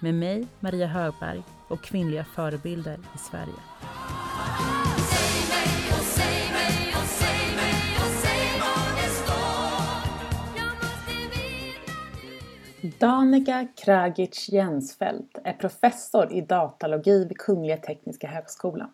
med mig, Maria Högberg och kvinnliga förebilder i Sverige. Danica Kragic Jensfeldt är professor i datalogi vid Kungliga Tekniska Högskolan.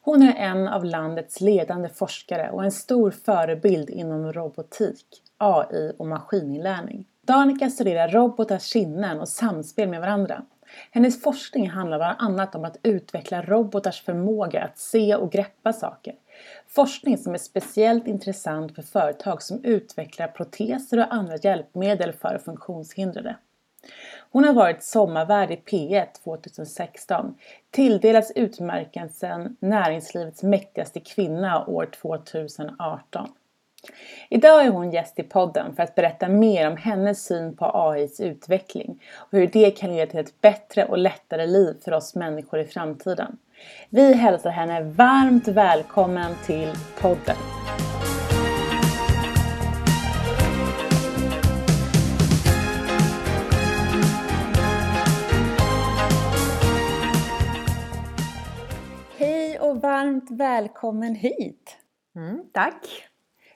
Hon är en av landets ledande forskare och en stor förebild inom robotik, AI och maskininlärning. Danica studerar robotars sinnen och samspel med varandra. Hennes forskning handlar bland annat om att utveckla robotars förmåga att se och greppa saker. Forskning som är speciellt intressant för företag som utvecklar proteser och andra hjälpmedel för funktionshindrade. Hon har varit sommarvärd i P1 2016, tilldelats utmärkelsen Näringslivets mäktigaste kvinna år 2018. Idag är hon gäst i podden för att berätta mer om hennes syn på AIs utveckling och hur det kan leda till ett bättre och lättare liv för oss människor i framtiden. Vi hälsar henne varmt välkommen till podden. Hej och varmt välkommen hit! Mm, tack!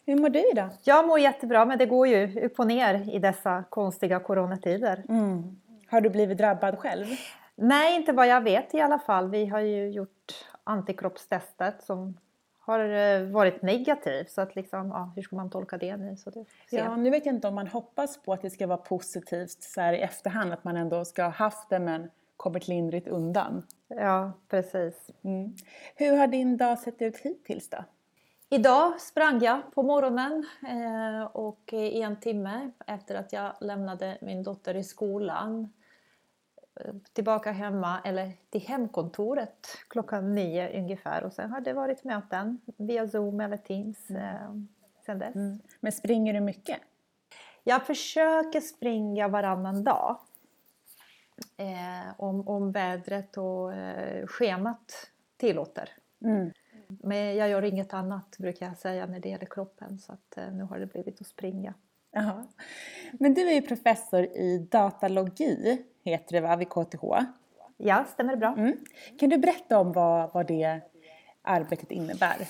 Hur mår du idag? Jag mår jättebra men det går ju upp och ner i dessa konstiga coronatider. Mm. Har du blivit drabbad själv? Nej, inte vad jag vet i alla fall. Vi har ju gjort antikroppstestet som har eh, varit negativt. Så att liksom, ja, hur ska man tolka det nu? Så det ja, nu vet jag inte om man hoppas på att det ska vara positivt så här i efterhand. Att man ändå ska ha haft det men kommit lindrigt undan. Ja, precis. Mm. Hur har din dag sett ut hittills då? Idag sprang jag på morgonen eh, och i en timme efter att jag lämnade min dotter i skolan eh, tillbaka hemma, eller till hemkontoret klockan nio ungefär och sen har det varit möten via Zoom eller Teams mm. eh, sen dess. Mm. Men springer du mycket? Jag försöker springa varannan dag. Eh, om, om vädret och eh, schemat tillåter. Mm. Men jag gör inget annat brukar jag säga när det gäller kroppen så att eh, nu har det blivit att springa. Aha. Men du är ju professor i datalogi, heter det va, vid KTH? Ja, stämmer bra. Mm. Kan du berätta om vad, vad det arbetet innebär?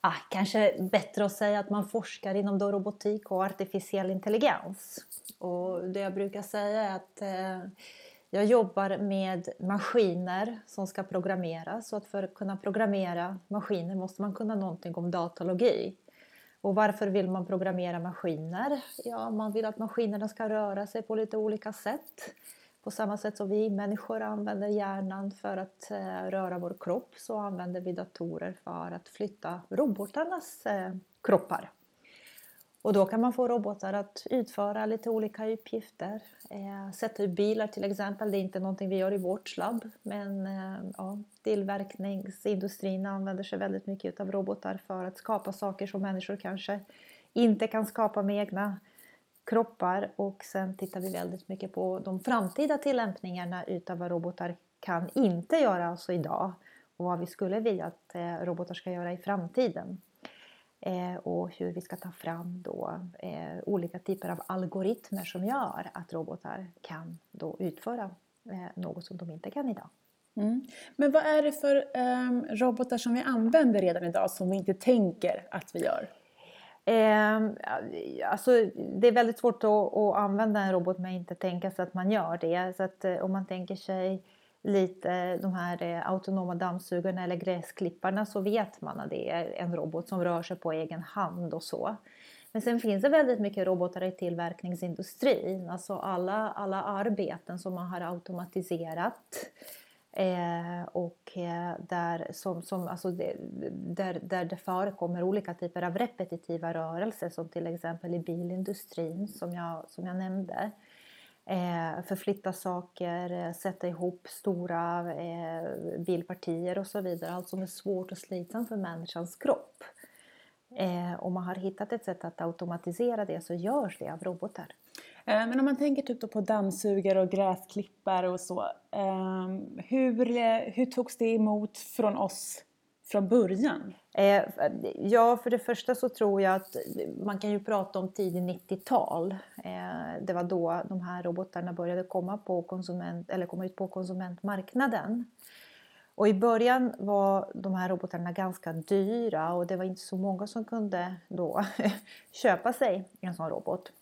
Ah, kanske bättre att säga att man forskar inom robotik och artificiell intelligens. Och det jag brukar säga är att eh, jag jobbar med maskiner som ska programmeras och att för att kunna programmera maskiner måste man kunna någonting om datalogi. Och varför vill man programmera maskiner? Ja, man vill att maskinerna ska röra sig på lite olika sätt. På samma sätt som vi människor använder hjärnan för att eh, röra vår kropp så använder vi datorer för att flytta robotarnas eh, kroppar. Och då kan man få robotar att utföra lite olika uppgifter. Eh, sätta upp bilar till exempel, det är inte någonting vi gör i vårt labb. Men eh, ja, tillverkningsindustrin använder sig väldigt mycket av robotar för att skapa saker som människor kanske inte kan skapa med egna kroppar. Och sen tittar vi väldigt mycket på de framtida tillämpningarna utav vad robotar kan inte göra alltså idag. Och vad vi skulle vilja att eh, robotar ska göra i framtiden. Eh, och hur vi ska ta fram då, eh, olika typer av algoritmer som gör att robotar kan då utföra eh, något som de inte kan idag. Mm. Men vad är det för um, robotar som vi använder redan idag som vi inte tänker att vi gör? Eh, alltså, det är väldigt svårt att, att, använda en robot men inte tänka sig att man gör det. Så att, om man tänker sig lite de här eh, autonoma dammsugarna eller gräsklipparna så vet man att det är en robot som rör sig på egen hand och så. Men sen finns det väldigt mycket robotar i tillverkningsindustrin, alltså alla, alla arbeten som man har automatiserat. Eh, och eh, där, som, som, alltså det, där, där det förekommer olika typer av repetitiva rörelser som till exempel i bilindustrin som jag, som jag nämnde eh, förflytta saker, eh, sätta ihop stora eh, bilpartier och så vidare. Allt som är svårt och slitsamt för människans kropp. Eh, om man har hittat ett sätt att automatisera det så görs det av robotar. Eh, men om man tänker typ på dammsugare och gräsklippare och så. Eh, hur, eh, hur togs det emot från oss från början? Eh, ja, för det första så tror jag att man kan ju prata om tidigt 90-tal. Eh, det var då de här robotarna började komma, på konsument, eller komma ut på konsumentmarknaden. Och i början var de här robotarna ganska dyra och det var inte så många som kunde då köpa sig en sån robot.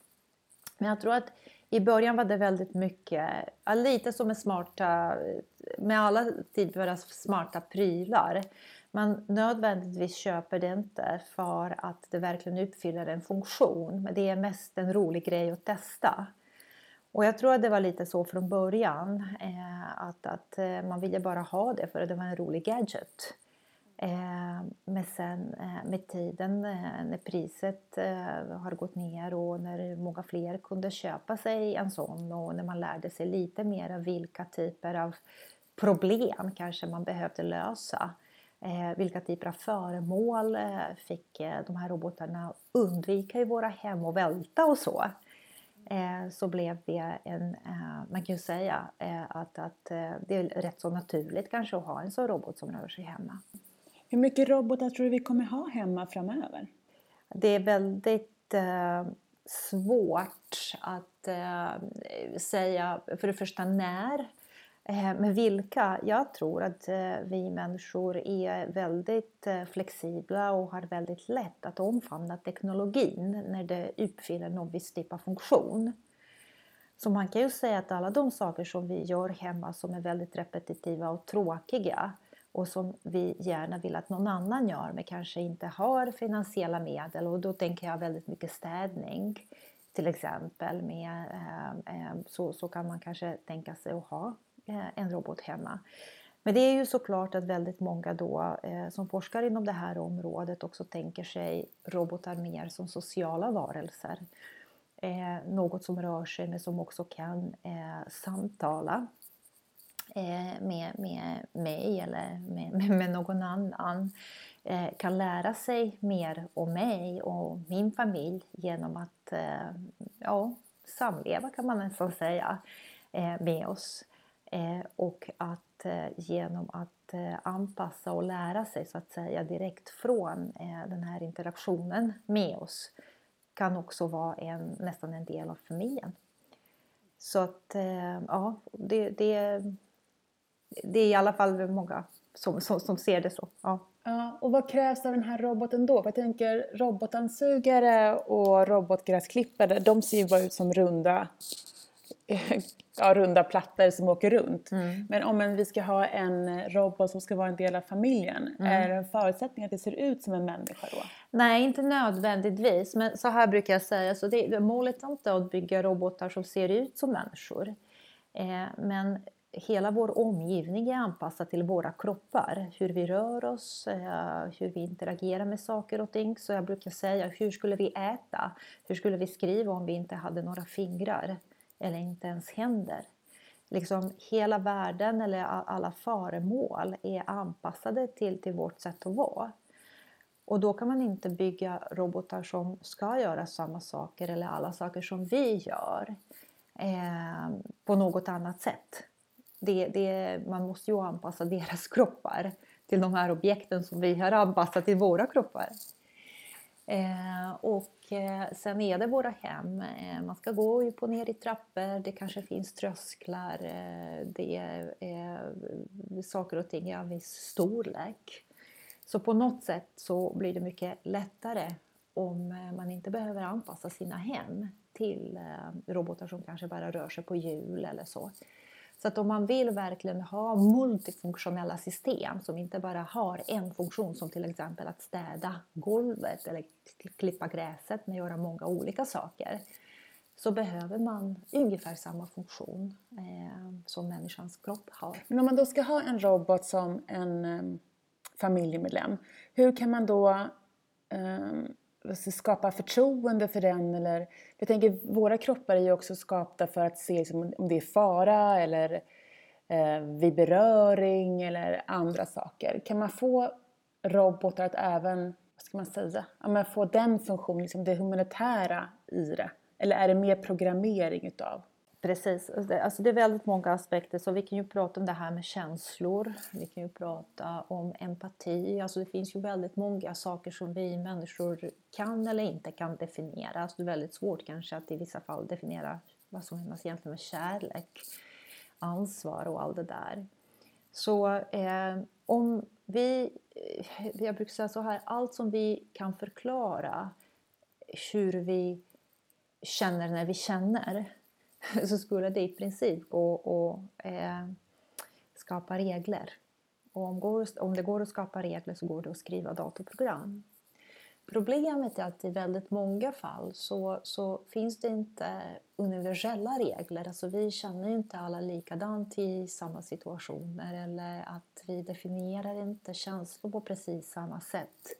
Men jag tror att i början var det väldigt mycket, lite som med smarta, med alla tidigare smarta prylar. Man nödvändigtvis köper det inte för att det verkligen uppfyller en funktion. Men det är mest en rolig grej att testa. Och jag tror att det var lite så från början. Eh, att, att eh, man ville bara ha det för att det var en rolig gadget. Eh, men sen eh, med tiden eh, när priset eh, har gått ner och när många fler kunde köpa sig en sån och när man lärde sig lite mer av vilka typer av problem kanske man behövde lösa Eh, vilka typer av föremål eh, fick eh, de här robotarna undvika i våra hem och välta och så. Eh, så blev det en, eh, man kan ju säga eh, att, att det är rätt så naturligt kanske att ha en sån robot som rör sig hemma. Hur mycket robotar tror du vi kommer ha hemma framöver? Det är väldigt svårt att säga för det första när Eh, Eh, men vilka? Jag tror att eh, vi människor är väldigt eh, flexibla och har väldigt lätt att omfamna teknologin när det uppfyller någon viss typ av funktion. Så man kan ju säga att alla de saker som vi gör hemma som är väldigt repetitiva och tråkiga och som vi gärna vill att någon annan gör men kanske inte har finansiella medel och då tänker jag väldigt mycket städning till exempel. Med, så, så kan man kanske tänka sig att ha Eh, en robot hemma. Men det är ju såklart att väldigt många då eh, som forskar inom det här området också tänker sig robotar mer som sociala varelser. Eh, något som rör sig men som också kan eh, samtala eh, med, med mig eller med, med, någon annan. Eh, kan lära sig mer om mig och min familj genom att ja, samleva kan man nästan säga med oss. Eh, och att eh, genom att eh, anpassa och lära sig så att säga direkt från den här interaktionen med oss kan också vara en, nästan en del av familjen. Så att ja, det, det, det är i alla fall många som, som, som ser det så. Ja. Ja, och vad krävs av den här roboten då? Jag tänker robotdammsugare och robotgräsklippare, de ser ju bara ut som runda ja, runda plattor som åker runt. Mm. Men om vi ska ha en robot som ska vara en del av familjen, mm. är det en förutsättning att det ser ut som en människa då? Nej, inte nödvändigtvis. Men så här brukar jag säga, så det, målet är inte att bygga robotar som ser ut som människor. Eh, men hela vår omgivning är anpassad till våra kroppar. Hur vi rör oss, eh, hur vi interagerar med saker och ting. Så jag brukar säga, hur skulle vi äta? Hur skulle vi skriva om vi inte hade några fingrar? Eller inte ens händer. Liksom hela världen eller alla föremål är anpassade till, till vårt sätt att vara. Och då kan man inte bygga robotar som ska göra samma saker eller alla saker som vi gör eh, på något annat sätt. Det, det, man måste ju anpassa deras kroppar till de här objekten som vi har anpassat till våra kroppar. Eh, och eh, sen är det våra hem. Eh, man ska gå upp och ner i trappor, det kanske finns trösklar, eh, det är eh, saker och ting i en viss storlek. Så på något sätt så blir det mycket lättare om eh, man inte behöver anpassa sina hem till eh, robotar som kanske bara rör sig på hjul eller så. Så att om man vill verkligen ha multifunktionella system som inte bara har en funktion som till exempel att städa golvet eller klippa gräset men göra många olika saker så behöver man ungefär samma funktion eh, som människans kropp har. Men om man då ska ha en robot som en eh, familjemedlem, hur kan man då eh, Alltså, skapa förtroende för den eller jag tänker våra kroppar är ju också skapta för att se liksom, om det är fara eller eh, vid beröring eller andra saker. Kan man få robotar att även, vad ska man säga, ja, men få den funktionen, liksom det humanitära i det? Eller är det mer programmering utav? Precis, alltså det är väldigt många aspekter så vi kan ju prata om det här med känslor, vi kan ju prata om empati, alltså det finns ju väldigt många saker som vi människor kan eller inte kan definiera. Alltså det är väldigt svårt kanske att i vissa fall definiera vad som menas egentligen med kärlek, ansvar och allt det där. Så eh, om vi, eh, jag brukar säga så här, allt som vi kan förklara hur vi känner när vi känner så skulle det i princip gå att eh, skapa regler. Och om, går, om det går att skapa regler så går det att skriva datorprogram. Problemet är att i väldigt många fall så, så finns det inte universella regler. Alltså vi känner inte alla likadant i samma situationer eller att vi definierar inte känslor på precis samma sätt.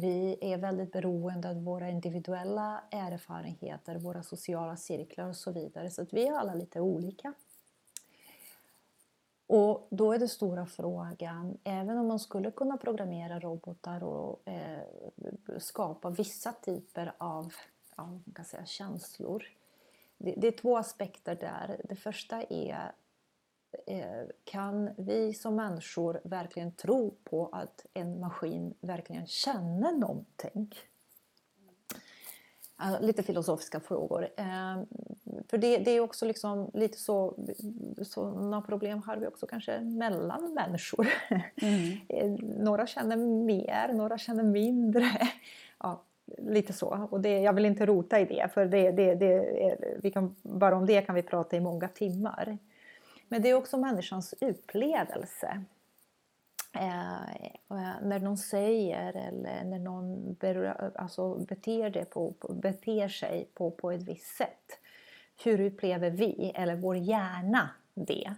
Vi är väldigt beroende av våra individuella erfarenheter, våra sociala cirklar och så vidare. Så att vi är alla lite olika. Och då är den stora frågan, även om man skulle kunna programmera robotar och eh, skapa vissa typer av ja, man kan säga, känslor. Det, det, är två aspekter där. Det första är kan vi som människor verkligen tro på att en maskin verkligen känner någonting? Lite filosofiska frågor. Eh, för det, det är också liksom lite så, sådana problem har vi också kanske mellan människor. Mm. Eh, några känner mer, några känner mindre. Ja, lite så. Och det, jag vill inte rota i det, för det, det, det, vi kan, bara om det kan vi prata i många timmar. Men det är också människans upplevelse. Eh, eh när någon säger eller när någon ber, alltså beter, det på, beter sig på, på ett visst sätt. Hur upplever vi, eller vår hjärna, det?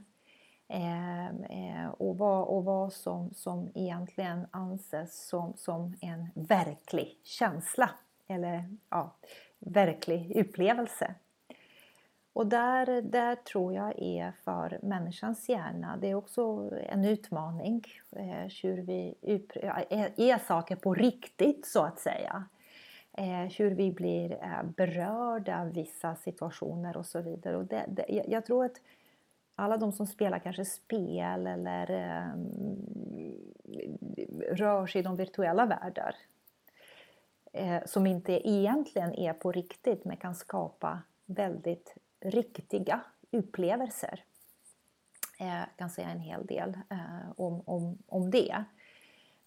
Eh, eh, och vad, och vad som, som egentligen anses som, som en verklig känsla eller ja, verklig upplevelse. Och där, där tror jag är för människans hjärna, det är också en utmaning. Eh, hur vi är, saker på riktigt så att säga. Eh, hur vi blir eh, berörda av vissa situationer och så vidare. Och det, det, jag tror att alla de som spelar kanske spel eller rör sig i de virtuella världar som inte egentligen är på riktigt men kan skapa väldigt riktiga upplevelser. Jag kan säga en hel del eh, om, om, om det.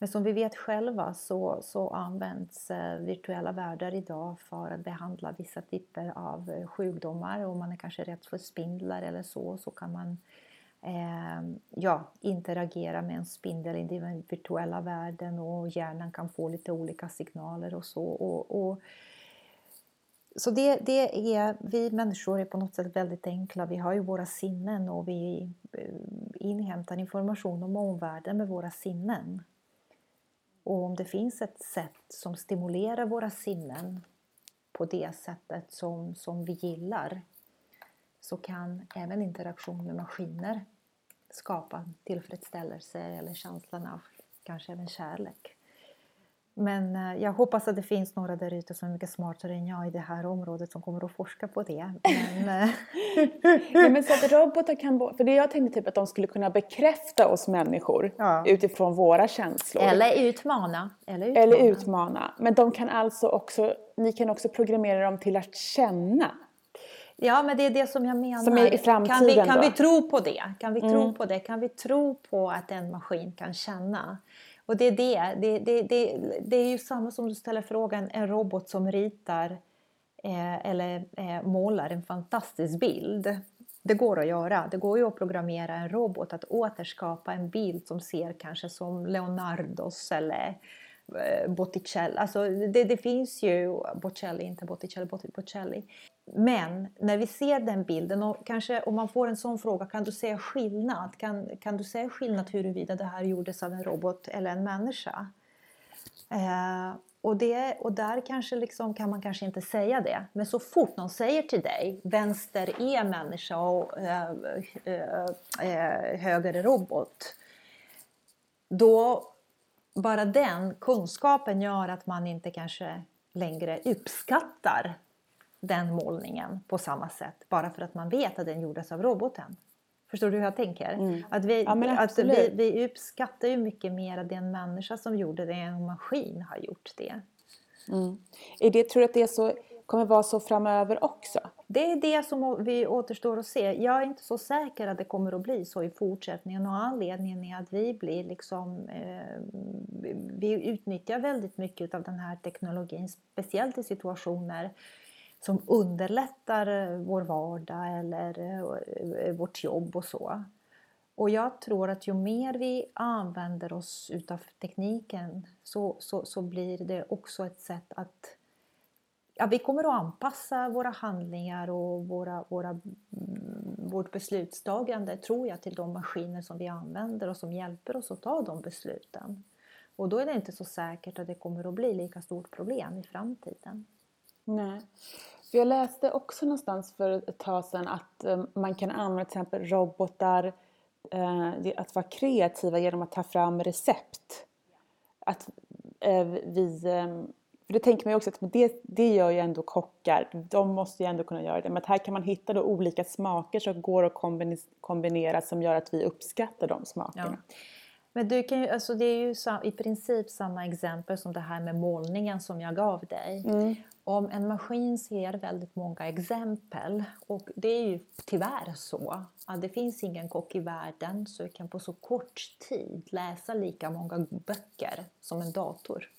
Men som vi vet själva så, så används eh, virtuella världar idag för att behandla vissa typer av sjukdomar. Om man är kanske rädd för spindlar eller så, så kan man eh, ja, interagera med en spindel i den virtuella världen och hjärnan kan få lite olika signaler och så. Och, och så det, det, är, vi människor är på något sätt väldigt enkla. Vi har ju våra sinnen och vi eh, inhämtar information om omvärlden med våra sinnen. Och om det finns ett sätt som stimulerar våra sinnen på det sättet som, som vi gillar så kan även interaktion med maskiner skapa tillfredsställelse eller känslan av kanske även kärlek. Men eh, jag hoppas att det finns några där ute som är mycket smartare än jag i det här området som kommer att forska på det. Men, eh, ja, men så att robotar kan... För det jag tänkte typ att de skulle kunna bekräfta oss människor ja. utifrån våra känslor. Eller utmana. Eller utmana. Eller utmana. Men de kan alltså också... Ni kan också programmera dem till att känna. Ja, men det är det som jag menar. Som är i framtiden kan vi, kan vi tro på det? Kan vi tro mm. på det? Kan vi tro på att en maskin kan känna? Och det är det. Det, det, det, det är ju samma som du ställer frågan, en robot som ritar eh, eller eh, målar en fantastisk bild. Det går att göra. Det går ju att programmera en robot att återskapa en bild som ser kanske som Leonardos eller eh, Botticelli. Alltså det, det finns ju Botticelli, inte Botticelli, Botticelli. Men när vi ser den bilden och kanske om man får en sån fråga, kan du säga skillnad? Kan, kan du säga skillnad huruvida det här gjordes av en robot eller en människa? Eh, och, det, och där kanske liksom kan man kanske inte säga det. Men så fort någon säger till dig vänster är människa och eh, eh, eh höger är robot. Då bara den kunskapen gör att man inte kanske längre uppskattar den målningen på samma sätt bara för att man vet att den gjordes av roboten. Förstår du hur jag tänker? Mm. Att, vi, ja, att vi, vi uppskattar ju mycket mer att det är en människa som gjorde det än en maskin har gjort det. Mm. Är det, tror du att det är så, kommer vara så framöver också? Det är det som vi återstår att se. Jag är inte så säker att det kommer att bli så i fortsättningen och anledningen är att vi blir liksom eh, vi utnyttjar väldigt mycket av den här teknologin speciellt i situationer som underlättar eh, vår vardag eller eh, eh, vårt jobb och så. Och jag tror att ju mer vi använder oss utav tekniken så, så, så blir det också ett sätt att ja, vi kommer att anpassa våra handlingar och våra, våra, mm, vårt beslutstagande tror jag till de maskiner som vi använder och som hjälper oss att ta de besluten. Och då är det inte så säkert att det kommer att bli lika stort problem i framtiden. Nej. För jag läste också någonstans för ett tag sedan att eh, man kan använda till exempel robotar eh, att vara kreativa genom att ta fram recept. Att eh, vi för det tänker man ju också att det, det gör ju ändå kockar. De måste ju ändå kunna göra det. Men här kan man hitta då olika smaker som går att kombinera som gör att vi uppskattar de smakerna. Ja. Men du kan ju, alltså det är ju i princip samma exempel som det här med målningen som jag gav dig. Mm. Om en maskin ser väldigt många exempel och det är ju tyvärr så att det finns ingen kock i världen som kan på så kort tid läsa lika många böcker som en dator.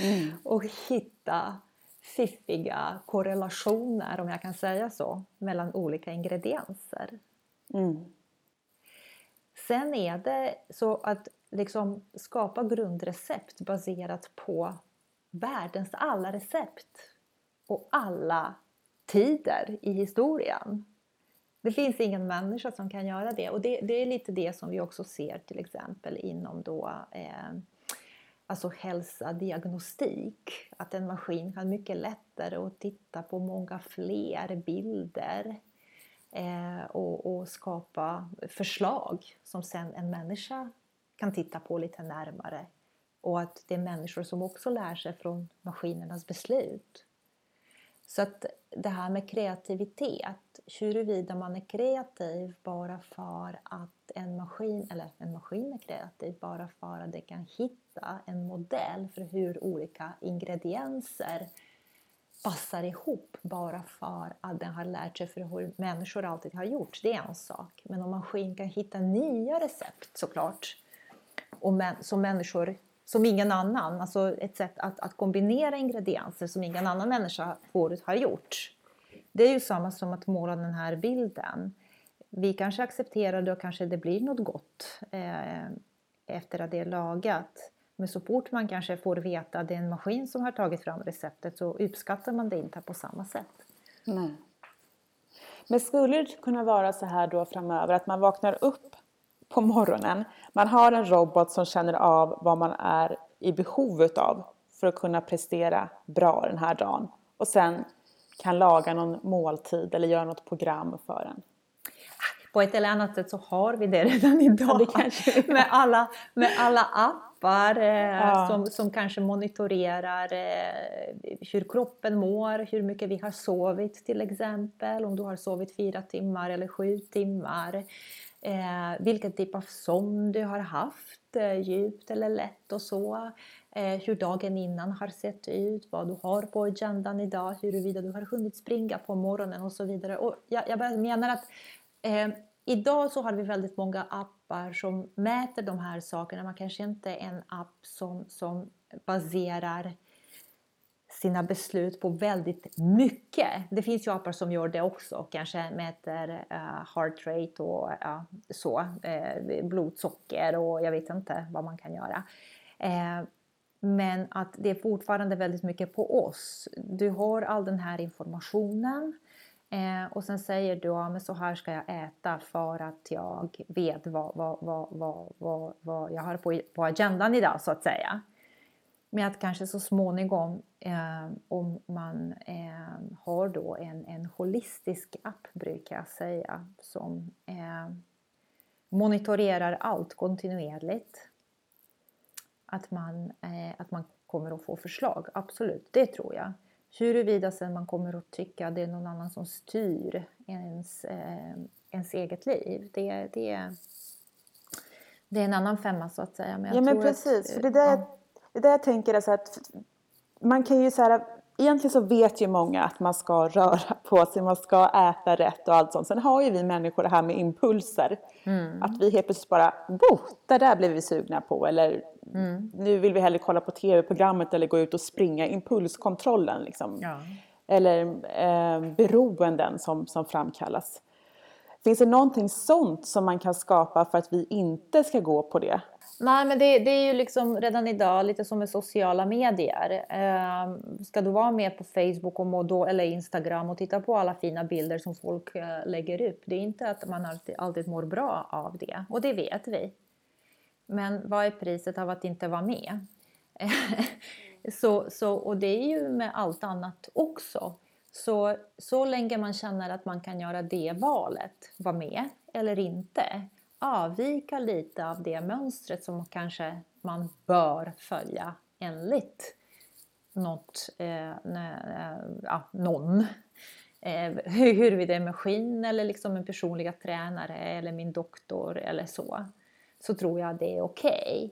Mm. Och hitta fiffiga korrelationer, om jag kan säga så, mellan olika ingredienser. Mm. Sen är det så att liksom skapa grundrecept baserat på världens alla recept och alla tider i historien. Det finns ingen människa som kan göra det och det, det är lite det som vi också ser till exempel inom då eh, alltså hälsa, diagnostik. Att en maskin kan mycket lättare att titta på många fler bilder eh, och, och, skapa förslag som sen en människa kan titta på lite närmare. Och att det är människor som också lär sig från maskinernas beslut. Så att det här med kreativitet, huruvida man är kreativ bara för att en maskin, eller en maskin är kreativ bara för att den kan hitta en modell för hur olika ingredienser passar ihop bara för att den har lärt sig för hur människor alltid har gjort. Det är en sak. Men om maskin kan hitta nya recept såklart, och som människor som ingen annan, alltså ett sätt att, att kombinera ingredienser som ingen annan människa förut har gjort. Det är ju samma som att måla den här bilden. Vi kanske accepterar det och kanske det blir något gott eh, efter att det är lagat. Men så fort man kanske får veta att det är en maskin som har tagit fram receptet så uppskattar man det inte på samma sätt. Nej. Men skulle det kunna vara så här då framöver att man vaknar upp på morgonen. Man har en robot som känner av vad man är i behovet av för att kunna prestera bra den här dagen. Och sen kan laga någon måltid eller göra något program för en. På ett eller annat sätt så har vi det redan idag. Det kanske, med, alla, med alla appar eh, ja. som, som kanske monitorerar eh, hur kroppen mår, hur mycket vi har sovit till exempel. Om du har sovit fyra timmar eller sju timmar eh, vilken typ av sömn du har haft, eh, djupt eller lätt och så. Eh, hur dagen innan har sett ut, vad du har på agendan idag, huruvida du har hunnit springa på morgonen och så vidare. Och jag, jag menar att eh, idag så har vi väldigt många appar som mäter de här sakerna. Man kanske inte är en app som, som baserar sina beslut på väldigt mycket. Det finns ju appar som gör det också, kanske mäter uh, heart rate och uh, så, uh, blodsocker och jag vet inte vad man kan göra. Uh, men att det är fortfarande väldigt mycket på oss. Du har all den här informationen eh, och sen säger du att så här ska jag äta för att jag vet vad, vad, vad, vad, vad, vad jag har på, på agendan idag så att säga med att kanske så småningom eh, om man eh, har då en, en holistisk app brukar jag säga som eh, monitorerar allt kontinuerligt. Att man, eh, att man kommer att få förslag, absolut, det tror jag. Huruvida sen man kommer att tycka att det är någon annan som styr ens, eh, ens eget liv, det, det, det är en annan femma så att säga. Men ja men precis, att, för det där, ja. Det där jag tänker är så att man kan ju så här, egentligen så vet ju många att man ska röra på sig, man ska äta rätt och allt sånt. Sen har ju vi människor det här med impulser. Mm. Att vi helt plötsligt bara, det där blev vi sugna på. Eller mm. nu vill vi hellre kolla på tv-programmet eller gå ut och springa. Impulskontrollen liksom. Ja. Eller eh, beroenden som, som framkallas. Finns det någonting sånt som man kan skapa för att vi inte ska gå på det? Nej, men det, det, är ju liksom redan idag lite som med sociala medier. Eh, ska du vara med på Facebook och då, eller Instagram och titta på alla fina bilder som folk eh, lägger upp. Det är inte att man alltid, alltid mår bra av det och det vet vi. Men vad är priset av att inte vara med? så, så, och det är ju med allt annat också. Så, så länge man känner att man kan göra det valet, vara med eller inte, avvika lite av det mönstret som kanske man bör följa enligt något, eh, eh ja, någon. Eh, huruvida det är en maskin eller liksom en personliga tränare eller min doktor eller så. Så tror jag det är okej. Okay.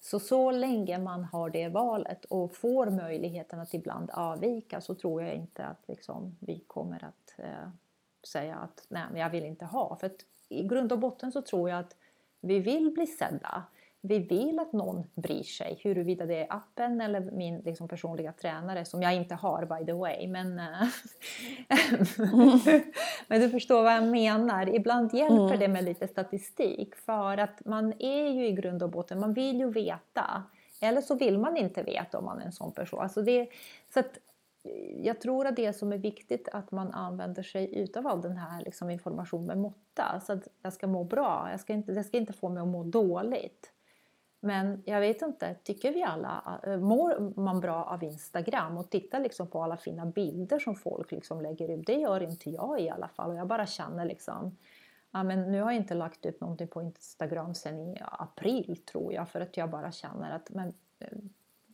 Så så länge man har det valet och får möjligheten att ibland avvika så tror jag inte att liksom, vi kommer att eh, säga att nej, men jag vill inte ha. För att i grund och botten så tror jag att vi vill bli sedda. Vi vill att någon bryr sig, huruvida det är appen eller min liksom, personliga tränare som jag inte har by the way. Men, eh, men du förstår vad jag menar. Ibland hjälper mm. det med lite statistik för att man är ju i grund och botten, man vill ju veta. Eller så vill man inte veta om man är en sån person. Alltså det, så att jag tror att det som är viktigt att man använder sig utav all den här liksom informationen med måtta. Så att jag ska må bra, jag ska inte, det ska inte få mig att må dåligt. Men jag vet inte, tycker vi alla, eh, mår man bra av Instagram och tittar liksom på alla fina bilder som folk liksom lägger ut? Det gör inte jag i alla fall och jag bara känner liksom Ja, men nu har jag inte lagt upp någonting på Instagram sedan i april tror jag för att jag bara känner att men, eh,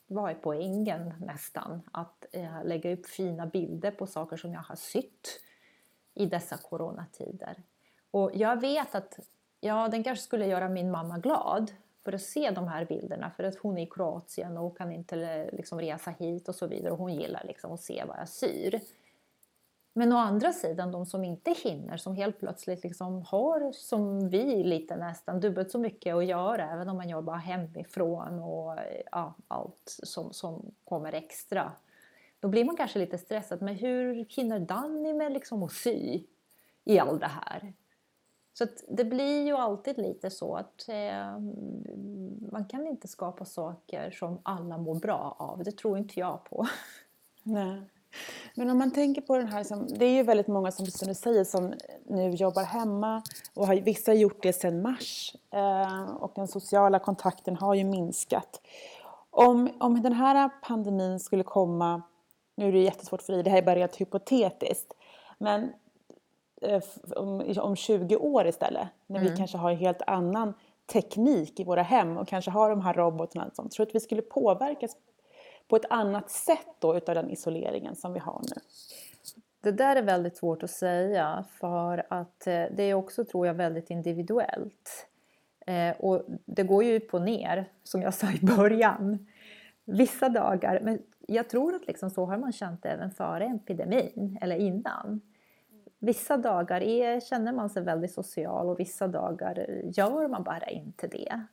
vad är poängen nästan? Att eh, lägga upp fina bilder på saker som jag har sytt i dessa coronatider. Och jag vet att ja, den kanske skulle göra min mamma glad för att se de här bilderna för att hon är i Kroatien och kan inte liksom resa hit och så vidare och hon gillar liksom att se vad jag syr. Men å andra sidan, de som inte hinner, som helt plötsligt liksom har, som vi, lite nästan dubbelt så mycket att göra, även om man jobbar hemifrån och ja, allt som, som kommer extra. Då blir man kanske lite stressad, men hur hinner Danny med liksom att sy i allt det här? Så det blir ju alltid lite så att eh, man kan inte skapa saker som alla mår bra av. Det tror inte jag på. Nej. Men om man tänker på den här, som, det är ju väldigt många som, som du säger som nu jobbar hemma och har, vissa har gjort det sedan mars eh, och den sociala kontakten har ju minskat. Om, om den här pandemin skulle komma, nu är det jättesvårt för dig, det här är bara rent hypotetiskt, men eh, om, om 20 år istället, när mm. vi kanske har en helt annan teknik i våra hem och kanske har de här robotarna och sånt, tror du att vi skulle påverkas på ett annat sätt då utav den isoleringen som vi har nu? Det där är väldigt svårt att säga för att eh, det är också, tror jag, väldigt individuellt. Eh, och det går ju upp och ner, som jag sa i början. Vissa dagar, men jag tror att liksom så har man känt det även före epidemin, eller innan. Vissa dagar är, känner man sig väldigt social och vissa dagar gör man bara inte det.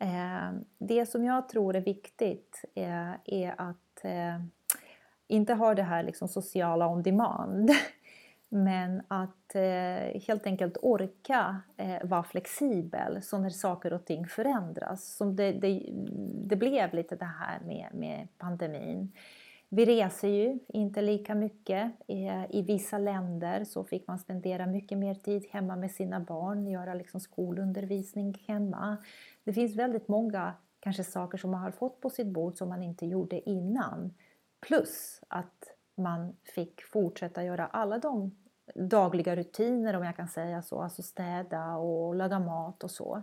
Ehm, det som jag tror är viktigt eh, är, att eh, inte ha det här liksom sociala on demand men att eh, helt enkelt orka vara flexibel så när saker och ting förändras. Som det, det, det blev lite det här med, med pandemin. Vi reser ju inte lika mycket. I vissa länder så fick man spendera mycket mer tid hemma med sina barn, göra liksom skolundervisning hemma. Det finns väldigt många kanske saker som man har fått på sitt bord som man inte gjorde innan. Plus att man fick fortsätta göra alla de dagliga rutiner om jag kan säga så, alltså städa och laga mat och så.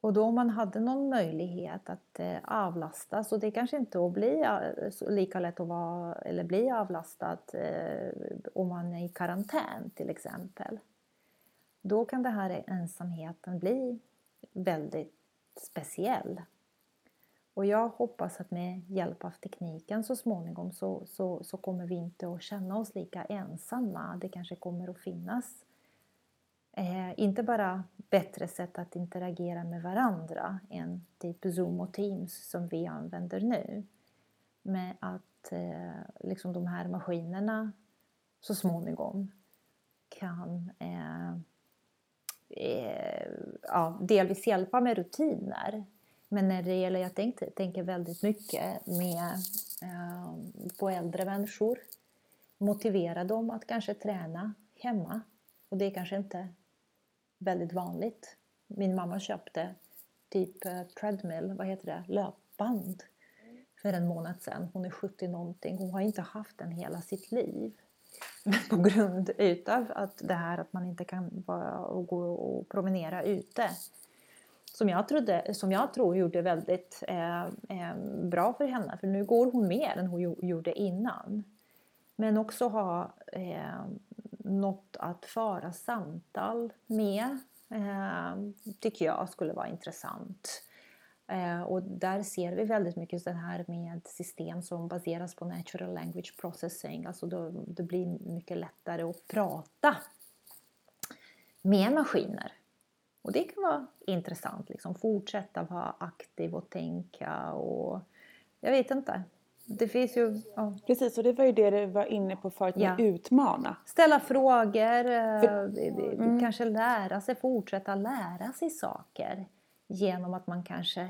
Och då om man hade någon möjlighet att eh, avlasta, så det kanske inte att bli eh, lika lätt att vara, eller bli avlastad eh, om man är i karantän till exempel. Då kan den här ensamheten bli väldigt speciell. Och jag hoppas att med hjälp av tekniken så småningom så, så, så kommer vi inte att känna oss lika ensamma. Det kanske kommer att finnas eh, inte bara bättre sätt att interagera med varandra än typ Zoom och Teams som vi använder nu. Men att eh, liksom de här maskinerna så småningom kan eh, eh, ja, delvis hjälpa med rutiner. Men när det gäller, jag tänkte, tänker väldigt mycket med, eh, på äldre människor. Motivera dem att kanske träna hemma. Och det är kanske inte väldigt vanligt. Min mamma köpte typ eh, treadmill, vad heter det, löpband för en månad sedan. Hon är 70 någonting. Hon har inte haft den hela sitt liv. Men på grund utav att det här att man inte kan bara och gå och promenera ute. Som jag, trodde, som jag tror gjorde väldigt eh, eh, bra för henne. För nu går hon mer än hon gjorde innan. Men också ha eh, något att föra samtal med eh, tycker jag skulle vara intressant. Eh, och där ser vi väldigt mycket det här med system som baseras på natural language processing. Alltså då, det blir mycket lättare att prata med maskiner. Och det kan vara intressant, liksom fortsätta vara aktiv och tänka och jag vet inte. Det finns ju... Ja. Precis, och det var ju det du var inne på förut med ja. utmana. Ställa frågor, eh, För, mm. kanske lära sig, fortsätta lära sig saker genom att man kanske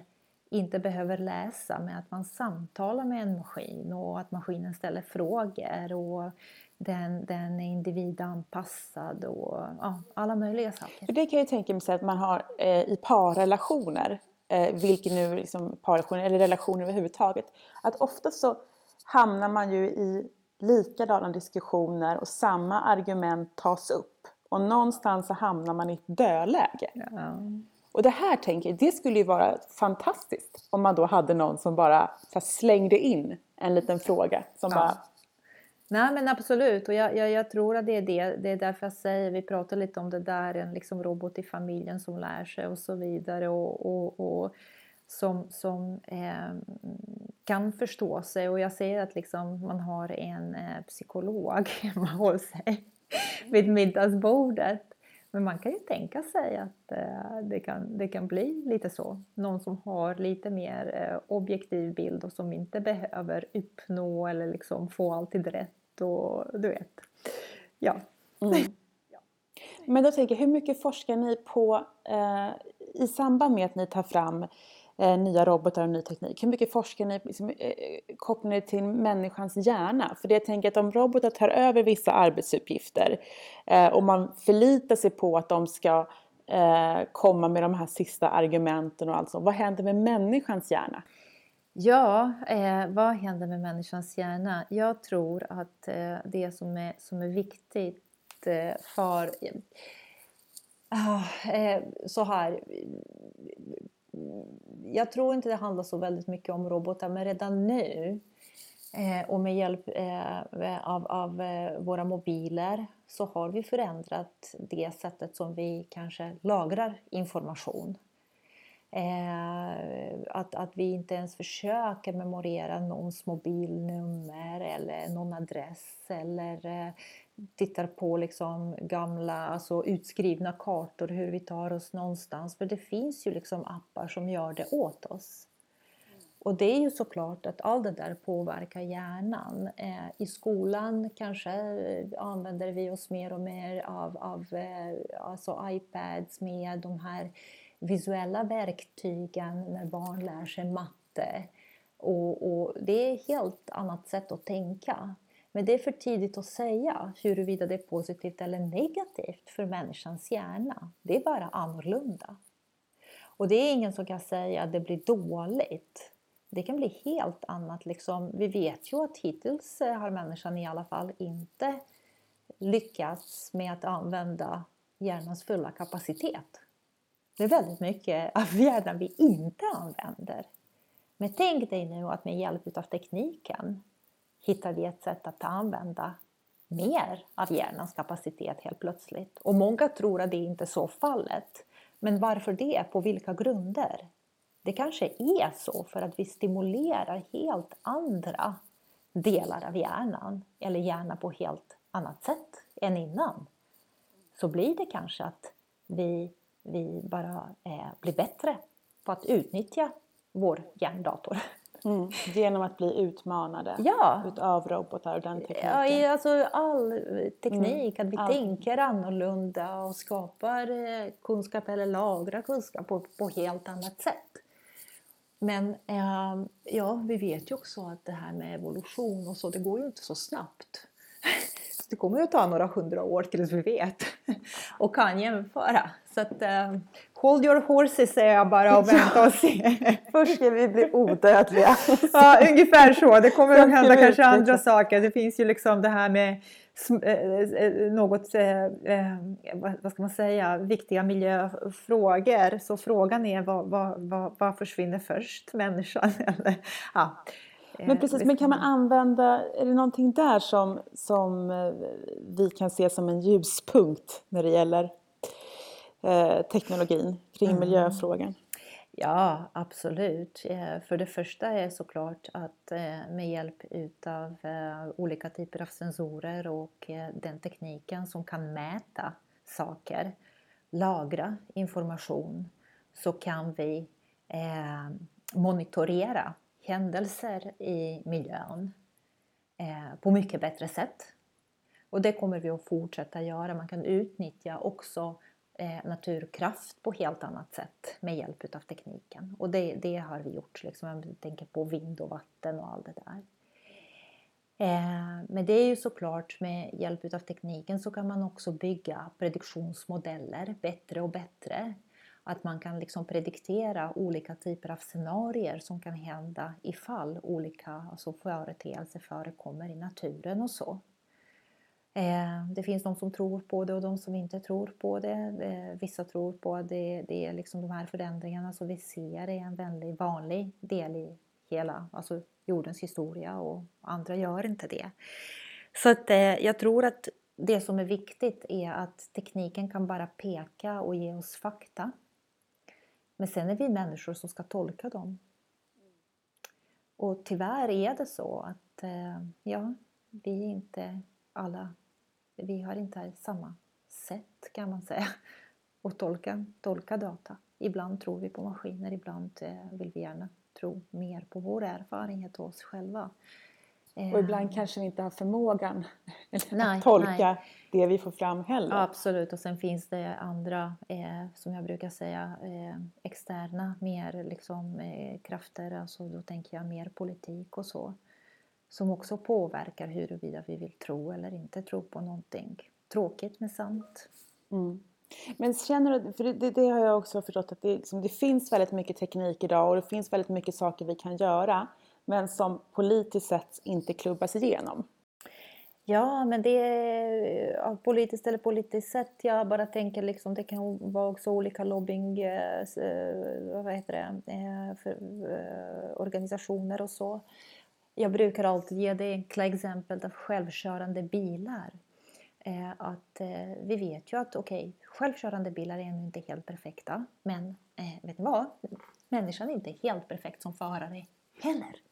inte behöver läsa med att man samtalar med en maskin och att maskinen ställer frågor och den, den är individanpassad och ja, alla möjliga saker. För det kan jag tänka mig att man har eh, i parrelationer eh, vilken nu liksom parrelationer eller relationer överhuvudtaget. Att ofta så hamnar man ju i likadana diskussioner och samma argument tas upp. Och någonstans så hamnar man i ett dödläge. Ja. Och det här tänker jag, det skulle ju vara fantastiskt om man då hade någon som bara slängde in en liten fråga. Som ja. bara... Nej men absolut och jag, jag, jag, tror att det är det. Det är därför jag säger, vi pratar lite om det där, en liksom robot i familjen som lär sig och så vidare. Och, och, och som, som eh, kan förstå sig och jag säger att liksom man har en eh, psykolog hemma hos sig vid middagsbordet men man kan ju tänka sig att eh, det, kan, det kan bli lite så. Någon som har lite mer eh, objektiv bild och som inte behöver uppnå eller liksom få alltid rätt och du vet. Ja. Mm. Men då tänker jag, hur mycket forskar ni på eh, i samband med att ni tar fram eh, nya robotar och ny teknik? Hur mycket forskar ni liksom, eh, kopplar ni till människans hjärna? För det jag tänker att om robotar tar över vissa arbetsuppgifter eh, och man förlitar sig på att de ska eh, komma med de här sista argumenten och allt sånt. Vad händer med människans hjärna? Ja, eh, vad händer med människans hjärna? Jag tror att eh, det som är, som är viktigt eh, för... Eh, eh, så här jag tror inte det handlar så väldigt mycket om robotar, men redan nu eh, och med hjälp eh, av, av eh, våra mobiler så har vi förändrat det sättet som vi kanske lagrar information. Eh, att, att vi inte ens försöker memorera någons mobilnummer eller någon adress eller eh, tittar på liksom gamla alltså utskrivna kartor hur vi tar oss någonstans. För det finns ju liksom appar som gör det åt oss. Och det är ju såklart att allt det där påverkar hjärnan. Eh, I skolan kanske eh, använder vi oss mer och mer av, av eh, alltså iPads med de här visuella verktygen när barn lär sig matte. Och, och det är ett helt annat sätt att tänka. Men det är för tidigt att säga huruvida det är positivt eller negativt för människans hjärna. Det är bara annorlunda. Och det är ingen som kan säga att det blir dåligt. Det kan bli helt annat. Liksom. Vi vet ju att hittills eh, har människan i alla fall inte lyckats med att använda hjärnans fulla kapacitet. Det är väldigt mycket av hjärnan vi inte använder. Men tänk dig nu att med hjälp av tekniken hittar vi ett sätt att använda mer av hjärnans kapacitet helt plötsligt. Och många tror att det inte är så fallet. Men varför det? På vilka grunder? Det kanske är så för att vi stimulerar helt andra delar av hjärnan eller hjärnan på helt annat sätt än innan. Så blir det kanske att vi, vi bara eh, blir bättre på att utnyttja vår hjärndator. Mm, genom att bli utmanade ja. utav robotar och den tekniken? Ja, alltså all teknik, mm. att vi all. tänker annorlunda och skapar eh, kunskap eller lagrar kunskap på, på helt annat sätt. Men eh, ja, vi vet ju också att det här med evolution och så, det går ju inte så snabbt. Det kommer ju att ta några hundra år tills vi vet och kan jämföra. Så att, uh, hold your horses säger jag bara och vänta och se. Först ska vi bli odödliga. ja, ungefär så. Det kommer att hända kanske andra saker. Det finns ju liksom det här med eh, eh, något, vad ska man säga, viktiga miljöfrågor. Så frågan är vad, vad, vad, vad försvinner först? Människan eller ja, men precis, men kan man använda, är det någonting där som, som eh, vi kan se som en ljuspunkt när det gäller eh, teknologin kring mm. miljöfrågan? Ja, absolut. Eh, för det första är såklart att med hjälp utav olika typer av sensorer och den tekniken som kan mäta saker, lagra information, så kan vi monitorera händelser i miljön eh, på mycket bättre sätt. Och det kommer vi att fortsätta göra. Man kan utnyttja också eh, naturkraft på helt annat sätt med hjälp av tekniken. Och det, det har vi gjort. Liksom. Jag tänker på vind och vatten och allt det där. Eh, men det är ju såklart med hjälp av tekniken så kan man också bygga prediktionsmodeller bättre och bättre att man kan liksom prediktera olika typer av scenarier som kan hända ifall olika alltså företeelser förekommer i naturen och så. Eh, det finns de som tror på det och de som inte tror på det. Eh, vissa tror på att det, det är liksom de här förändringarna som vi ser är en väldigt vanlig del i hela alltså jordens historia och andra gör inte det. Så att, eh, jag tror att det som är viktigt är att tekniken kan bara peka och ge oss fakta men sen är vi människor som ska tolka dem. Och tyvärr är det så att eh, ja, vi är inte alla, vi har inte samma sätt kan man säga att tolka, tolka data. Ibland tror vi på maskiner, ibland eh, vill vi gärna tro mer på vår erfarenhet och oss själva. Och ibland eh. kanske vi inte har förmågan nej, att tolka nej. det vi får fram heller. absolut, och sen finns det andra, eh, som jag brukar säga, eh, externa mer liksom, eh, krafter, alltså då tänker jag mer politik och så, som också påverkar huruvida vi vill tro eller inte tro på någonting. Tråkigt men sant. Mm. Men känner du, för det, det, har jag också förstått att det, liksom, det finns väldigt mycket teknik idag och det finns väldigt mycket saker vi kan göra men som politiskt sett inte klubbas igenom. Ja, men det är politiskt eller politiskt sett. Jag bara tänker liksom, det kan vara också olika lobbying, eh, eh, vad heter det, eh, för, organisationer och så. Jag brukar alltid ge det enkla exemplet av självkörande bilar. Att vi vet ju att okej, okay, självkörande bilar är ännu inte helt perfekta. Men vet ni vad? Människan är inte helt perfekt som förare heller.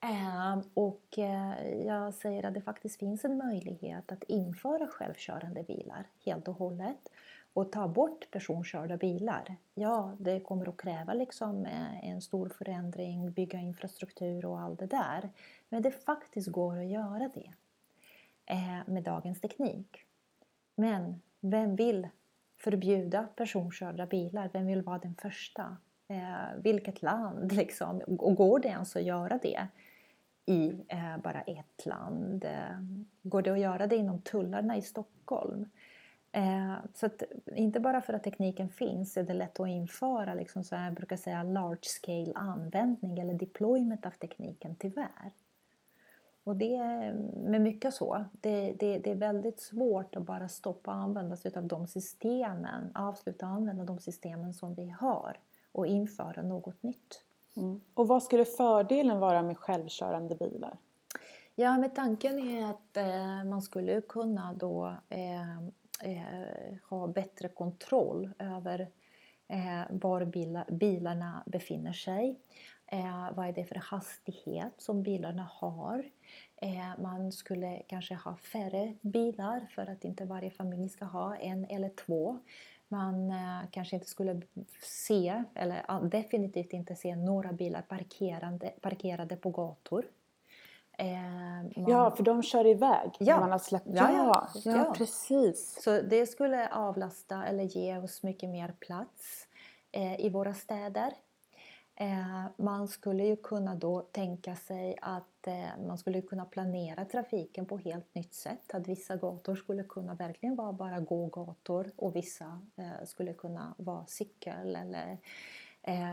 Ehm, och eh, jag säger att det faktiskt finns en möjlighet att införa självkörande bilar helt och hållet och ta bort personkörda bilar. Ja, det kommer att kräva liksom eh, en stor förändring, bygga infrastruktur och allt det där. Men det faktiskt går att göra det eh, med dagens teknik. Men vem vill förbjuda personkörda bilar? Vem vill vara den första? Eh, vilket land liksom? Och går det ens att göra det i eh, bara ett land? Eh, går det att göra det inom tullarna i Stockholm? Eh, så att, inte bara för att tekniken finns är det lätt att införa liksom så jag brukar säga large scale användning eller deployment av tekniken tyvärr. Och det är med mycket så. Det, det, det är väldigt svårt att bara stoppa och använda sig av de systemen, avsluta och använda de systemen som vi har och införa något nytt. Mm. Och vad skulle fördelen vara med självkörande bilar? Ja, men tanken är att eh, man skulle kunna då eh, eh, ha bättre kontroll över eh, var bilar, bilarna befinner sig. Eh, vad är det för hastighet som bilarna har? Eh, man skulle kanske ha färre bilar för att inte varje familj ska ha en eller två. Man eh, kanske inte skulle se, eller definitivt inte se några bilar parkerade, parkerade på gator. Man... Ja, för de kör iväg ja. man har släppt. Ja, ja, ja, ja, precis. Så det skulle avlasta eller ge oss mycket mer plats eh, i våra städer. Eh, man skulle ju kunna då tänka sig att eh, man skulle kunna planera trafiken på helt nytt sätt. Att vissa gator skulle kunna verkligen vara bara gågator och vissa eh, skulle kunna vara cykel eller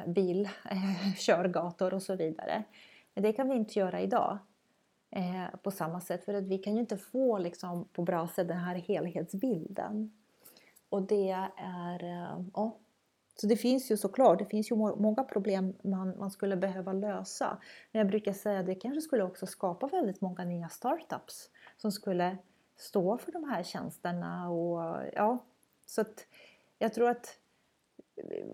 bilkörgator och så vidare. Men det kan vi inte göra idag på samma sätt för att vi kan ju inte få liksom, på bra sätt den här helhetsbilden. Och det är, ja, så det finns ju såklart, det finns ju många problem man, man skulle behöva lösa. Men jag brukar säga att det kanske skulle också skapa väldigt många nya startups som skulle stå för de här tjänsterna. Och, ja, så att jag tror att eh,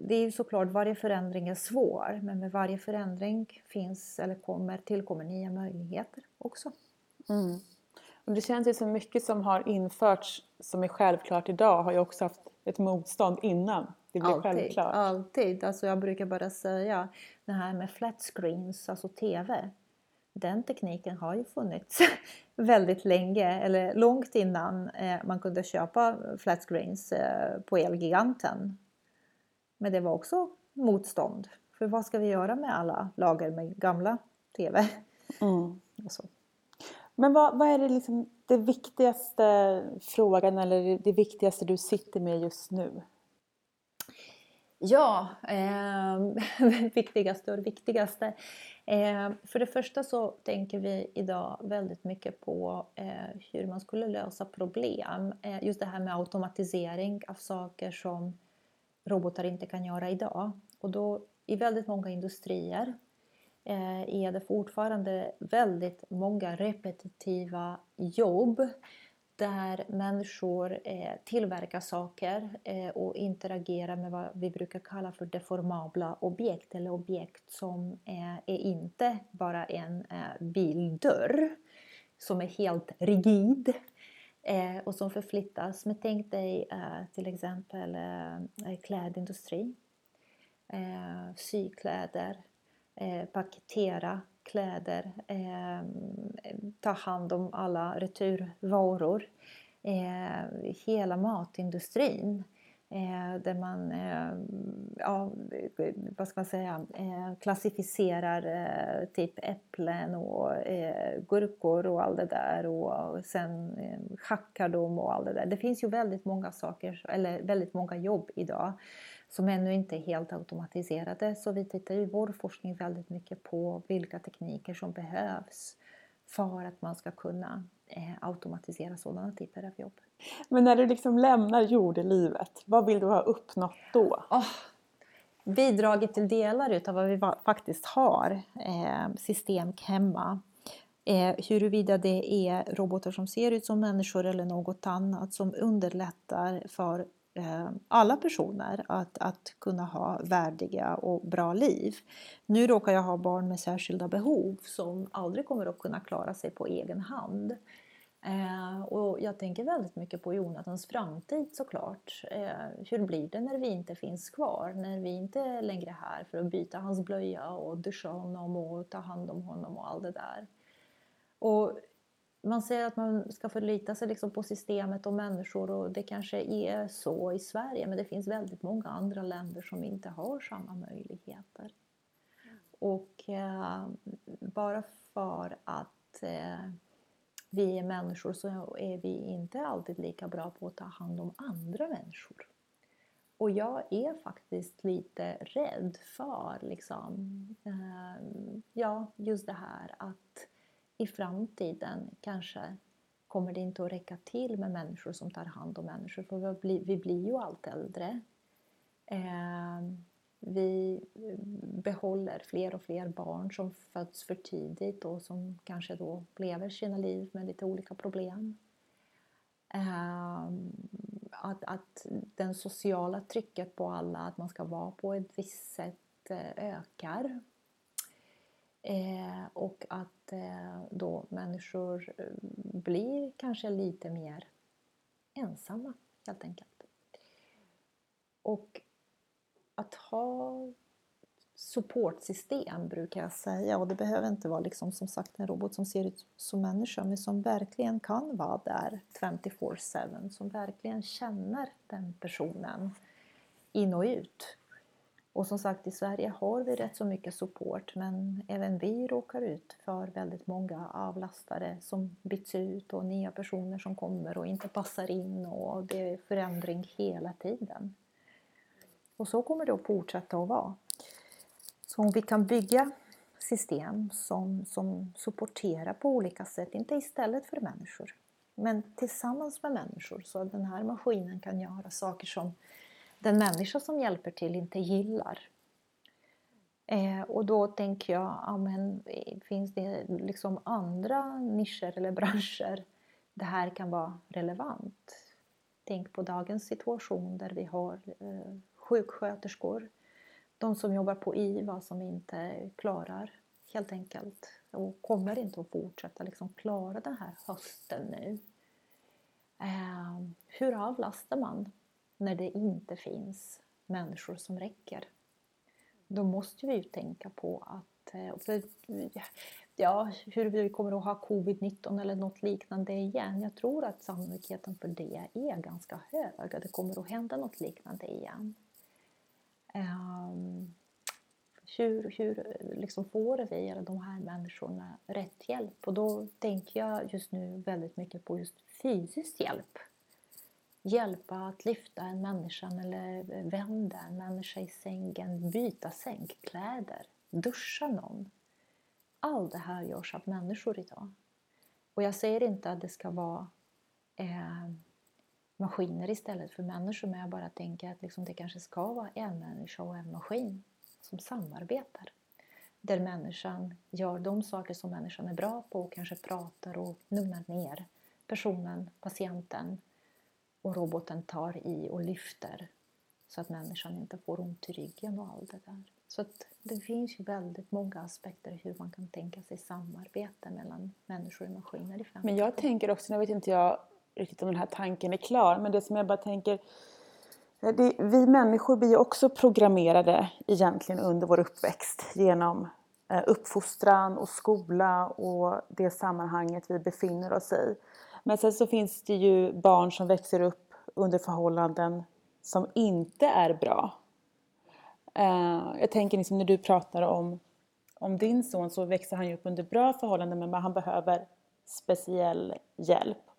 det är ju såklart, varje förändring är svår, men med varje förändring finns eller kommer, tillkommer nya möjligheter också. Mm. Och det känns ju som mycket som har införts som är självklart idag har ju också haft ett motstånd innan det blir alltid, självklart. Alltid. Alltså jag brukar bara säga det här med flat screens, alltså TV. Den tekniken har ju funnits väldigt länge, eller långt innan eh, man kunde köpa flat screens eh, på Elgiganten. Men det var också motstånd. För vad ska vi göra med alla lager med gamla TV? Mm. Men vad, vad, är det, liksom, det viktigaste frågan eller det viktigaste du sitter med just nu? Ja, eh, viktigaste och det viktigaste. Eh, för det första så tänker vi idag väldigt mycket på eh, hur man skulle lösa problem. Eh, just det här med automatisering av saker som robotar inte kan göra idag. Och då i väldigt många industrier eh, är det fortfarande väldigt många repetitiva jobb där människor eh, tillverkar saker eh, och interagerar med vad vi brukar kalla för deformabla objekt eller objekt som eh, är inte bara en bildörr som är helt rigid och som förflyttas. Men tänk dig till exempel klädindustri, sykläder, paketera kläder, eh, ta hand om alla returvaror. Eh, hela matindustrin eh, där man eh, ja, vad ska man säga, eh, klassificerar eh, typ äpplen och eh, gurkor och allt det där och sen eh, hackar dem och allt det där. Det finns ju väldigt många saker, eller väldigt många jobb idag som ännu inte är helt automatiserade. Så vi tittar i vår forskning väldigt mycket på vilka tekniker som behövs för att man ska kunna eh, automatisera sådana typer av jobb. Men när du liksom lämnar jordelivet, vad vill du ha uppnått då? Oh, bidragit till delar utav vad vi faktiskt har, eh, system hemma. Eh, huruvida det är robotar som ser ut som människor eller något annat som underlättar för Eh, alla personer att, att kunna ha värdiga och bra liv. Nu råkar jag ha barn med särskilda behov som aldrig kommer att kunna klara sig på egen hand. Eh, och jag tänker väldigt mycket på Jonathans framtid såklart. Eh, hur blir det när vi inte finns kvar? När vi inte är längre här för att byta hans blöja och duscha honom och ta hand om honom och allt det där. Och man säger att man ska förlita sig liksom på systemet och människor och det kanske är så i Sverige men det finns väldigt många andra länder som inte har samma möjligheter. Och eh, bara för att eh, vi är människor så är vi inte alltid lika bra på att ta hand om andra människor. Och jag är faktiskt lite rädd för liksom, eh, ja, just det här att i framtiden kanske kommer det inte att räcka till med människor som tar hand om människor för vi blir, vi blir ju allt äldre. Eh, vi behåller fler och fler barn som föds för tidigt och som kanske då lever sina liv med lite olika problem. Eh, att, att den sociala trycket på alla, att man ska vara på ett visst sätt eh, ökar. Eh, och att eh, då människor eh, blir kanske lite mer ensamma helt enkelt. Och att ha supportsystem brukar jag säga och det behöver inte vara liksom som sagt en robot som ser ut som människa men som verkligen kan vara där 24-7 som verkligen känner den personen in och ut. Och som sagt i Sverige har vi rätt så mycket support men även vi råkar ut för väldigt många avlastare som byts ut och nya personer som kommer och inte passar in och det är förändring hela tiden. Och så kommer det att fortsätta att vara. Så om vi kan bygga system som, som supporterar på olika sätt, inte istället för människor, men tillsammans med människor så att den här maskinen kan göra saker som den människa som hjälper till inte gillar. Eh, och då tänker jag, ja, men, eh, finns det liksom andra nischer eller branscher det här kan vara relevant? Tänk på dagens situation där vi har eh, sjuksköterskor, de som jobbar på IVA som inte klarar helt enkelt och kommer inte att fortsätta liksom klara den här hösten nu. Eh, hur avlastar man när det inte finns människor som räcker? Då måste vi ju tänka på att eh, för, ja, hur vi kommer att ha covid-19 eller något liknande igen. Jag tror att sannolikheten för det är ganska hög, att det kommer att hända något liknande igen. Um, hur, hur liksom får vi de här människorna rätt hjälp? Och då tänker jag just nu väldigt mycket på just fysisk hjälp. Hjälpa att lyfta en människa eller vända en människa i sängen, byta sängkläder, duscha någon. Allt det här görs av människor idag. Och jag säger inte att det ska vara eh, maskiner istället för människor men jag bara tänker att liksom det kanske ska vara en människa och en maskin som samarbetar. Där människan gör de saker som människan är bra på och kanske pratar och lugnar ner personen, patienten och roboten tar i och lyfter så att människan inte får ont i ryggen och allt det där. Så att det finns ju väldigt många aspekter hur man kan tänka sig samarbete mellan människor och maskiner i framtiden. Men jag tänker också, nu vet inte jag riktigt om den här tanken är klar, men det som jag bara tänker eh, det, vi människor blir också programmerade egentligen under vår uppväxt genom eh, uppfostran och skola och det sammanhanget vi befinner oss i. Men sen så finns det ju barn som växer upp under förhållanden som inte är bra. Eh, jag tänker liksom när du pratar om, om din son så växer han ju upp under bra förhållanden men han behöver speciell hjälp.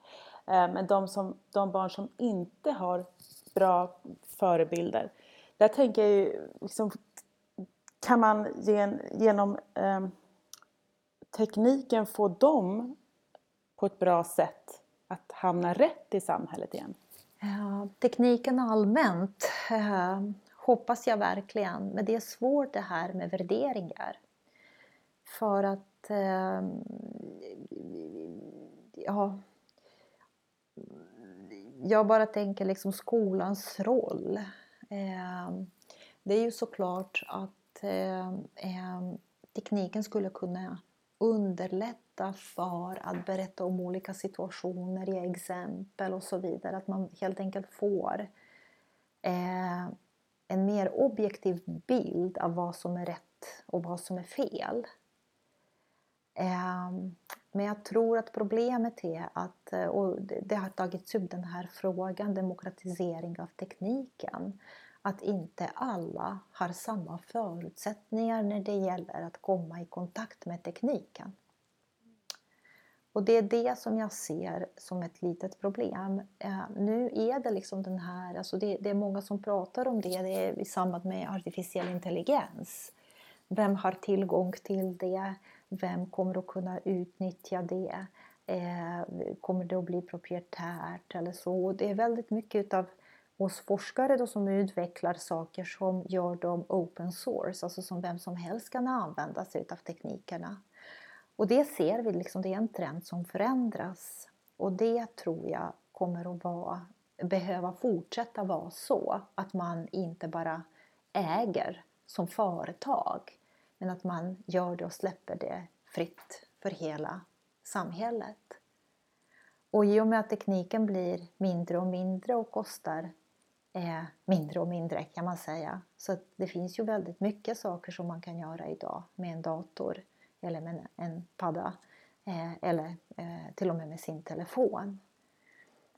Eh, men de, som, de barn som inte har bra förebilder, där tänker jag ju liksom, kan man gen, genom eh, tekniken få dem på ett bra sätt att hamna rätt i samhället igen? Ja, tekniken allmänt eh, hoppas jag verkligen, men det är svårt det här med värderingar. För att eh, ja, jag bara tänker liksom skolans roll. Eh, det är ju såklart att eh, eh, tekniken skulle kunna underlätta för att berätta om olika situationer, ge exempel och så vidare. Att man helt enkelt får eh, en mer objektiv bild av vad som är rätt och vad som är fel. Ehm, men jag tror att problemet är att, eh, och det har tagits upp den här frågan, demokratisering av tekniken, att inte alla har samma förutsättningar när det gäller att komma i kontakt med tekniken. Och det är det som jag ser som ett litet problem. Eh, nu är det liksom den här, alltså det, det, är många som pratar om det, det är i samband med artificiell intelligens. Vem har tillgång till det? Vem kommer att kunna utnyttja det? Eh, kommer det att bli proprietärt eller så? Det är väldigt mycket utav hos forskare då som utvecklar saker som gör dem open source, alltså som vem som helst kan använda sig av teknikerna. Och det ser vi, liksom, det är en trend som förändras. Och det tror jag kommer att vara, behöva fortsätta vara så att man inte bara äger som företag men att man gör det och släpper det fritt för hela samhället. Och i och med att tekniken blir mindre och mindre och kostar eh, mindre och mindre kan man säga. Så det finns ju väldigt mycket saker som man kan göra idag med en dator eller med en padda eh, eller eh, till och med med sin telefon.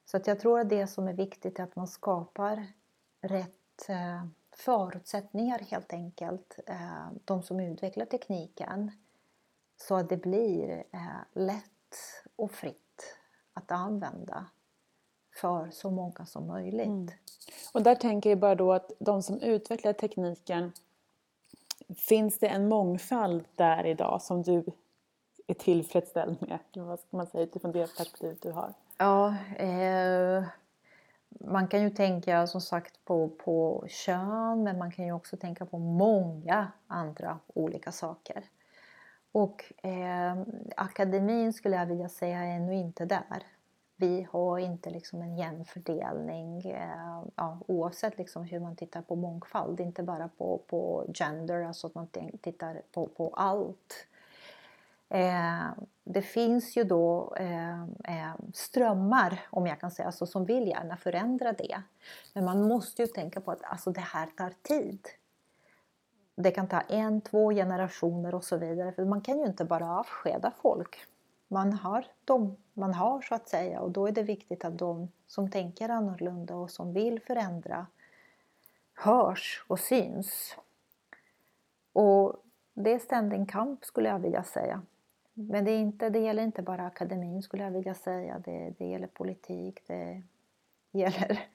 Så att jag tror att det som är viktigt är att man skapar rätt eh, förutsättningar helt enkelt, eh, de som utvecklar tekniken, så att det blir eh, lätt och fritt att använda för så många som möjligt. Mm. Och där tänker jag bara då att de som utvecklar tekniken, finns det en mångfald där idag som du är tillfredsställd med? Vad ska man säga utifrån det perspektivet du har? Ja, eh, man kan ju tänka som sagt på, på kön men man kan ju också tänka på många andra olika saker. Och eh, akademin skulle jag vilja säga är ännu inte där vi har inte liksom en jämn fördelning eh, ja, oavsett liksom hur man tittar på mångfald, inte bara på, på gender, alltså att man tittar på, på allt. Eh, det finns ju då eh, eh, strömmar, om jag kan säga så, som vill gärna förändra det. Men man måste ju tänka på att alltså, det här tar tid. Det kan ta en, två generationer och så vidare. För man kan ju inte bara avskeda folk man har de man har så att säga och då är det viktigt att de som tänker annorlunda och som vill förändra hörs och syns. Och det är ständig kamp skulle jag vilja säga. Men det, är inte, det gäller inte bara akademin skulle jag vilja säga. Det, det gäller politik, det gäller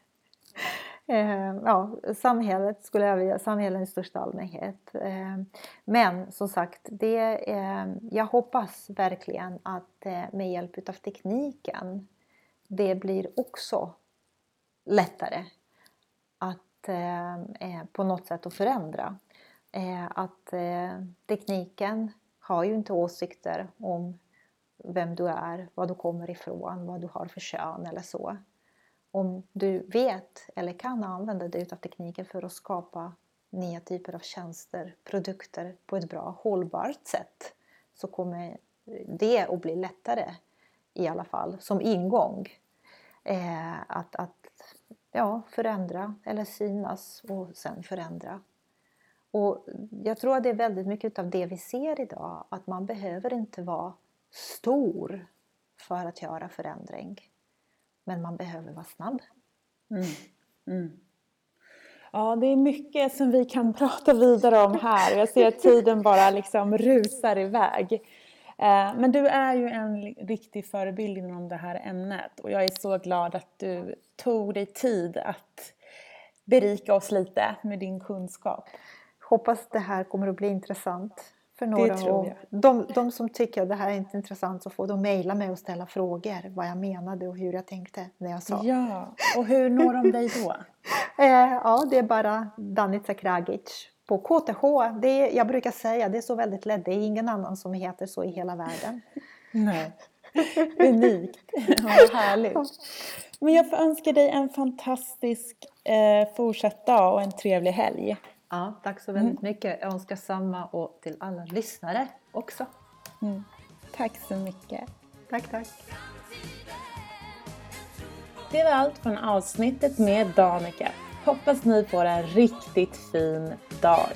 Eh, ja, samhället skulle jag vilja, samhället i största allmänhet. Eh, men som sagt, det, eh, jag hoppas verkligen att med hjälp av tekniken det blir också lättare att på något sätt att förändra. att tekniken har ju inte åsikter om vem du är, var du kommer ifrån, vad du har för kön eller så om du vet eller kan använda dig av tekniken för att skapa nya typer av tjänster, produkter på ett bra hållbart sätt så kommer det att bli lättare i alla fall som ingång eh, att, att ja, förändra eller synas och sen förändra. Och jag tror att det är väldigt mycket av det vi ser idag att man behöver inte vara stor för att göra förändring. Men man behöver vara snabb. Mm. Mm. Ja, det är mycket som vi kan prata vidare om här. Jag ser att tiden bara liksom rusar iväg. Eh, men du är ju en riktig förebild inom det här ämnet och jag är så glad att du tog dig tid att berika oss lite med din kunskap. Hoppas det här kommer att bli intressant för några det tror jag. De, de som tycker att det här är inte intressant så får de mejla mig och ställa frågor vad jag menade och hur jag tänkte när jag sa. Ja, och hur når de dig då? eh, ja, det är bara Danica Kragic på KTH. Det är, jag brukar säga det är så väldigt lätt, det är ingen annan som heter så i hela världen. Nej, unikt. Vad härligt. Men jag får önska dig en fantastisk eh, fortsatt dag och en trevlig helg. Ja, tack så väldigt mm. mycket. Jag önskar samma och till alla lyssnare också. Mm. Tack så mycket. Tack, tack. Det var allt från avsnittet med Danica. Hoppas ni får en riktigt fin dag.